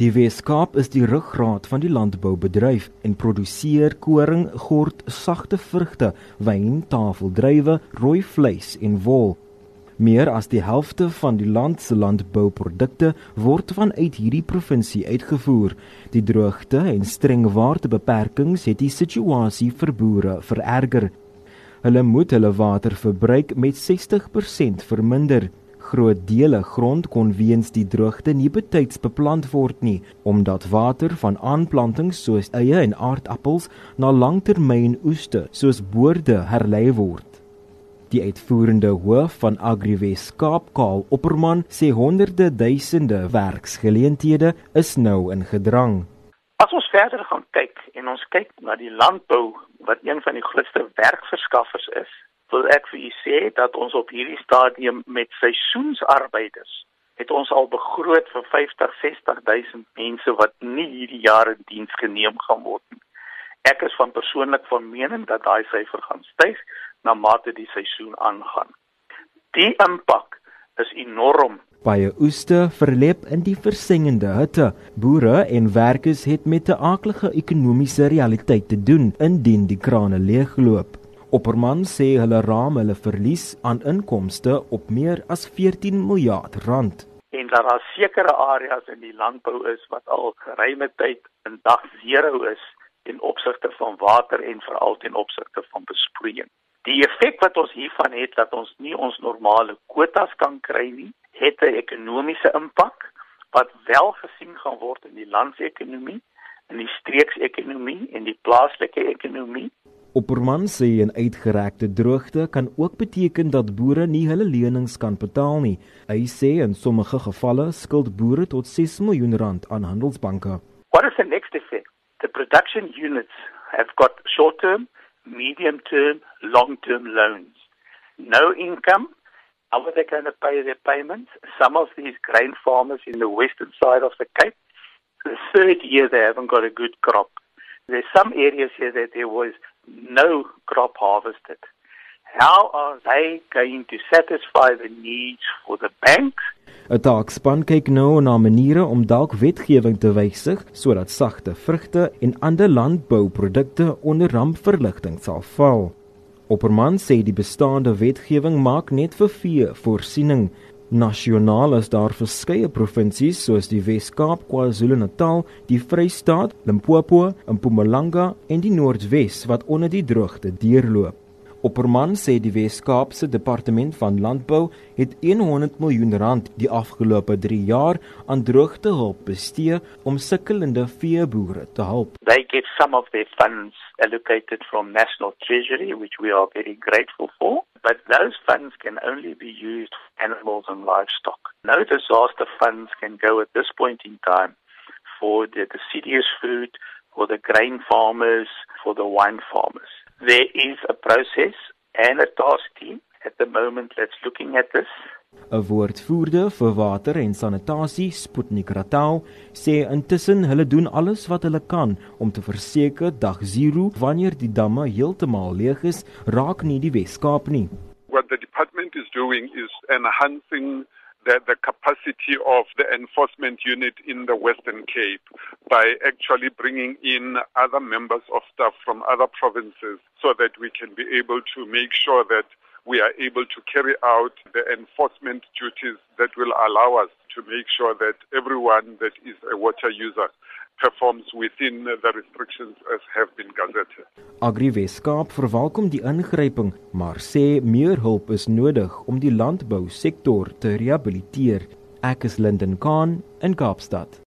Die Weskaap is die ruggraat van die landboubedryf en produseer koring, gort, sagte vrugte, wyn, tafeldruiwe, rooi vleis en wol. Meer as die helfte van die land se landbouprodukte word vanuit hierdie provinsie uitgevoer. Die droogte en streng waterbeperkings het die situasie vir boere vererger. Hulle moet hulle waterverbruik met 60% verminder groot dele grond kon weens die droogte nie betyds beplant word nie omdat water van aanplantings soos eie en aardappels na langtermynoeste soos boorde herlei word. Die uitvoerende hoof van Agriwes Kaap Kaal Opperman sê honderde duisende werksgeleenthede is nou in gedrang. As ons verder gaan kyk en ons kyk na die landbou wat een van die grootste werkverskaffers is, wil ek vir u sê dat ons op hierdie stadium met seisoensarbeiders het ons al begroot vir 50 60000 mense wat nie hierdie jaar in diens geneem gaan word nie. Ek is van persoonlik van mening dat daai syfer gaan styg na mate die seisoen aangaan. Die impak is enorm. Baie oeste verlep in die versengende hitte. Boere en werkers het met 'n aaklige ekonomiese realiteit te doen indien die krane leegloop. Opperman sê hulle raam hulle verlies aan inkomste op meer as 14 miljard rand. En daar is sekere areas in die landbou is wat al geruime tyd in dag 0 is in opsigte van water en veral in opsigte van besproeiing. Die effek wat ons hiervan het dat ons nie ons normale kwotas kan kry nie, het 'n ekonomiese impak wat wel gesien gaan word in die landsekonomie, in die streeksekonomie en die plaaslike ekonomie Opperman sê 'n uitgerekte droogte kan ook beteken dat boere nie hulle lenings kan betaal nie. Hy sê in sommige gevalle skuld boere tot 6 miljoen rand aan handelsbanke. What is the next effect? The production units have got short-term, medium-term, long-term loans. No income. How are they going to pay their payments? Some of these grain farmers in the western side of the Cape, the third year they haven't got a good crop. There's some areas here that there was no crop harvested. How are they going to satisfy the needs for the banks? 'n Taakspan kyk nou na maniere om dalk wetgewing te wysig sodat sagte vrugte en ander landbouprodukte onder rampverligting sal val. Opperman sê die bestaande wetgewing maak net vir vee voorsiening. Nasionaal is daar verskeie provinsies soos die Wes-Kaap, KwaZulu-Natal, die Vrystaat, Limpopo, Mpumalanga en die Noordwes wat onder die droogte deurloop. Opperman sê die Wes-Kaap se departement van landbou het 100 miljoen rand die afgelope 3 jaar aan droogtehulp bestee om sukkelende veeboere te help. They get some of their funds allocated from National Treasury which we are very grateful for, but those funds can only be used for animals and livestock. No disaster funds can go at this point in time for the deciduous food, for the grain farmers, for the wine farmers. There is a process and a task team at the moment that's looking at this. 'n Woordvoerder vir water en sanitasie, Sputnik Ratau, sê intussen hulle doen alles wat hulle kan om te verseker dag 0 wanneer die damme heeltemal leeg is, raak nie die Weskaap nie. What the department is doing is enhancing the, the capacity of the enforcement unit in the Western Cape by actually bringing in other members of staff from other provinces so that we can be able to make sure that we are able to carry out the enforcement duties that will allow us to make sure that everyone that is a water user performs within the restrictions as have been gazetted. Agri Weskaap verwelkom die ingryping, maar sê meer hulp is nodig om die landbousektor te rehabiliteer. Ek is Linden Khan in Kaapstad.